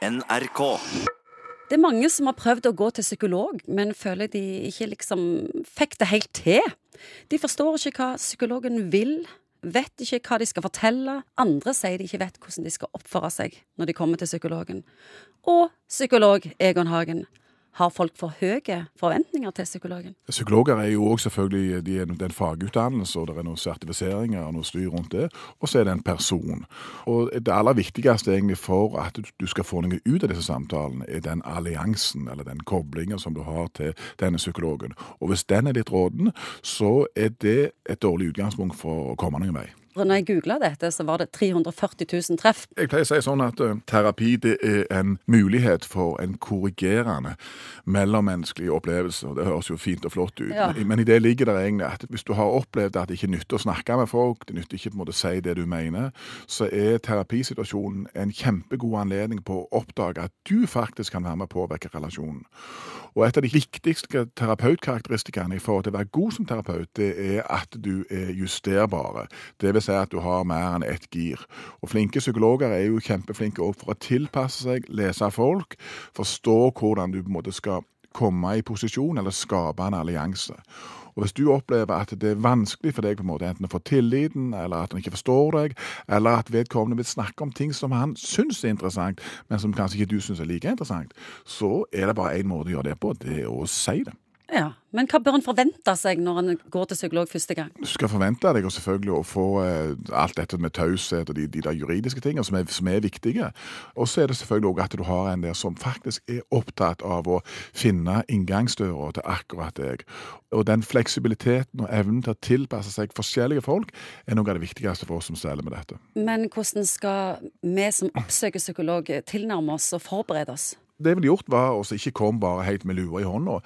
NRK. Det er mange som har prøvd å gå til psykolog, men føler de ikke liksom fikk det helt til. De forstår ikke hva psykologen vil, vet ikke hva de skal fortelle. Andre sier de ikke vet hvordan de skal oppføre seg når de kommer til psykologen. Og psykolog Egon Hagen. Har folk for høye forventninger til psykologen? Psykologer er jo også selvfølgelig de er en fagutdannelse, og det er noen sertifiseringer og noe styr rundt det. Og så er det en person. Og det aller viktigste egentlig for at du skal få noe ut av disse samtalene, er den alliansen, eller den koblingen som du har til denne psykologen. Og hvis den er litt råden, så er det et dårlig utgangspunkt for å komme noen vei. Når jeg googla dette, så var det 340 000 treff. Jeg pleier å si sånn at uh, terapi det er en mulighet for en korrigerende mellommenneskelig opplevelse. og Det høres jo fint og flott ut, Ja. men i det ligger det egentlig at hvis du har opplevd at det ikke nytter å snakke med folk, det nytter ikke på en måte å si det du mener, så er terapisituasjonen en kjempegod anledning på å oppdage at du faktisk kan være med å påvirke relasjonen. Og et av de viktigste terapeutkarakteristikkene i forhold til å være god som terapeut, det er at du er justerbare. Det vil si at du har mer enn ett gir. Og flinke psykologer er jo kjempeflinke også for å tilpasse seg, lese folk, forstå hvordan du på en måte skal komme i posisjon eller skape en allianse. Og Hvis du opplever at det er vanskelig for deg på en måte enten å få tilliten, eller at han ikke forstår deg, eller at vedkommende vil snakke om ting som han syns er interessant, men som kanskje ikke du syns er like interessant, så er det bare én måte å gjøre det på, det er å si det. Ja, Men hva bør en forvente seg når en går til psykolog første gang? Du skal forvente deg og selvfølgelig å få eh, alt dette med taushet og de, de der juridiske tingene som er, som er viktige. Og så er det selvfølgelig også at du har en der som faktisk er opptatt av å finne inngangsdøra til akkurat deg. Og den fleksibiliteten og evnen til å tilpasse seg forskjellige folk er noe av det viktigste for oss som steller med dette. Men hvordan skal vi som oppsøker psykolog tilnærme oss og forberede oss? Det jeg ville gjort, var å ikke komme bare helt med lua i hånda.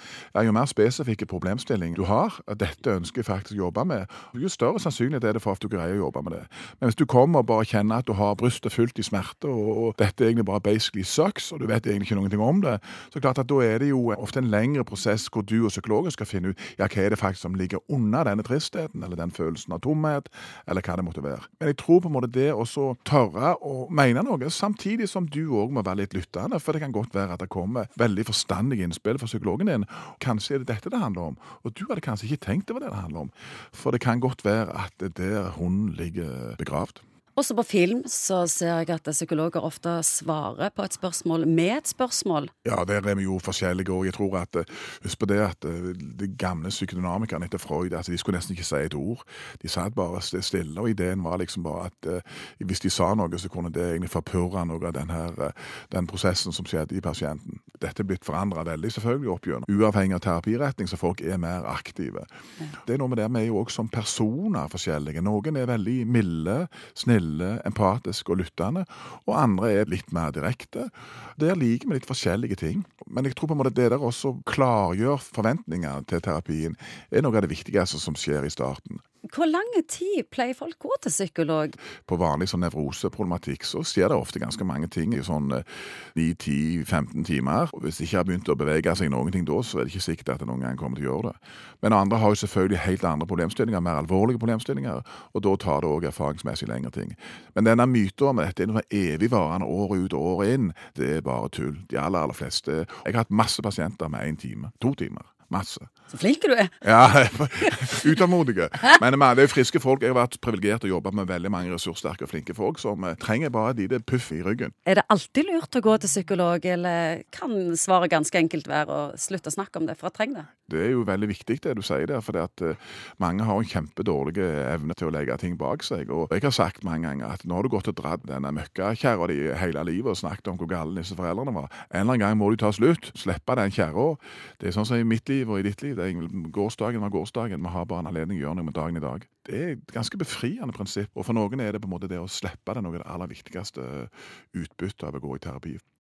Jo mer spesifikke problemstilling du har, dette ønsker jeg faktisk å jobbe med, jo større sannsynlighet er det for at du greier å jobbe med det. Men hvis du kommer og bare kjenner at du har brystet fullt i smerte, og, og dette egentlig bare basically sucks, og du vet egentlig ikke noe om det, så klart at da er det jo ofte en lengre prosess hvor du og psykologen skal finne ut ja, hva er det faktisk som ligger under denne tristheten, eller den følelsen av tomhet, eller hva det måtte være. Men jeg tror på en måte det å tørre å mene noe, samtidig som du òg må være litt lyttende, for det kan godt være at det kommer veldig forstandige innspill fra psykologen din. Kanskje er det dette det handler om, og du hadde kanskje ikke tenkt det var det det handler om. For det kan godt være at det er der hun ligger begravd. Også på film så ser jeg at psykologer ofte svarer på et spørsmål med et spørsmål. Ja, der er vi jo forskjellige, og jeg tror at Husk på det at eh, de gamle psykodynamikerne etter Freud at de skulle nesten ikke si et ord. De satt bare stille, og ideen var liksom bare at eh, hvis de sa noe, så kunne det egentlig forpurre noe av den, her, eh, den prosessen som skjedde i pasienten. Dette blitt forandra veldig, selvfølgelig opp gjennom. Uavhengig av terapiretning, så folk er mer aktive. Det er noe med det, vi er jo også som personer forskjellige. Noen er veldig milde, snille snille, empatiske og lyttende, og andre er litt mer direkte. Der liker vi litt forskjellige ting. Men jeg tror på en måte det der også klargjør forventningene til terapien, er noe av det viktigste som skjer i starten. Hvor lang tid pleier folk å gå til psykolog? På vanlig sånn nevroseproblematikk så skjer det ofte ganske mange ting i sånn 9-10-15 timer. Og Hvis de ikke har begynt å bevege seg noen ting da, så er det ikke sikkert at de noen gang kommer til å gjøre det. Men andre har jo selvfølgelig helt andre problemstillinger, mer alvorlige problemstillinger, og da tar det òg erfaringsmessig lengre ting. Men denne myten om dette er noe evigvarende år ut og år inn, det er bare tull. De aller, aller fleste Jeg har hatt masse pasienter med én time, to timer. Masse. Så flink du er. Ja, utålmodige. Men det er friske folk. Jeg har vært privilegert og jobbet med veldig mange ressurssterke og flinke folk som eh, trenger bare et lite puff i ryggen. Er det alltid lurt å gå til psykolog, eller kan svaret ganske enkelt være å slutte å snakke om det, for jeg trenger det? Det er jo veldig viktig det du sier der, for at uh, mange har en kjempedårlig evne til å legge ting bak seg. Og jeg har sagt mange ganger at nå har du gått og dratt denne møkkakjerra di hele livet og snakket om hvor gale disse foreldrene var. En eller annen gang må du ta slutt. Slippe den kjerra. Det er sånn som i mitt liv og i ditt liv. Det er gårsdagen var gårsdagen. Vi har bare en anledning å gjøre noe med dagen i dag. Det er et ganske befriende prinsipp. Og for noen er det på en måte det å slippe det noe av det aller viktigste utbyttet av å gå i terapi.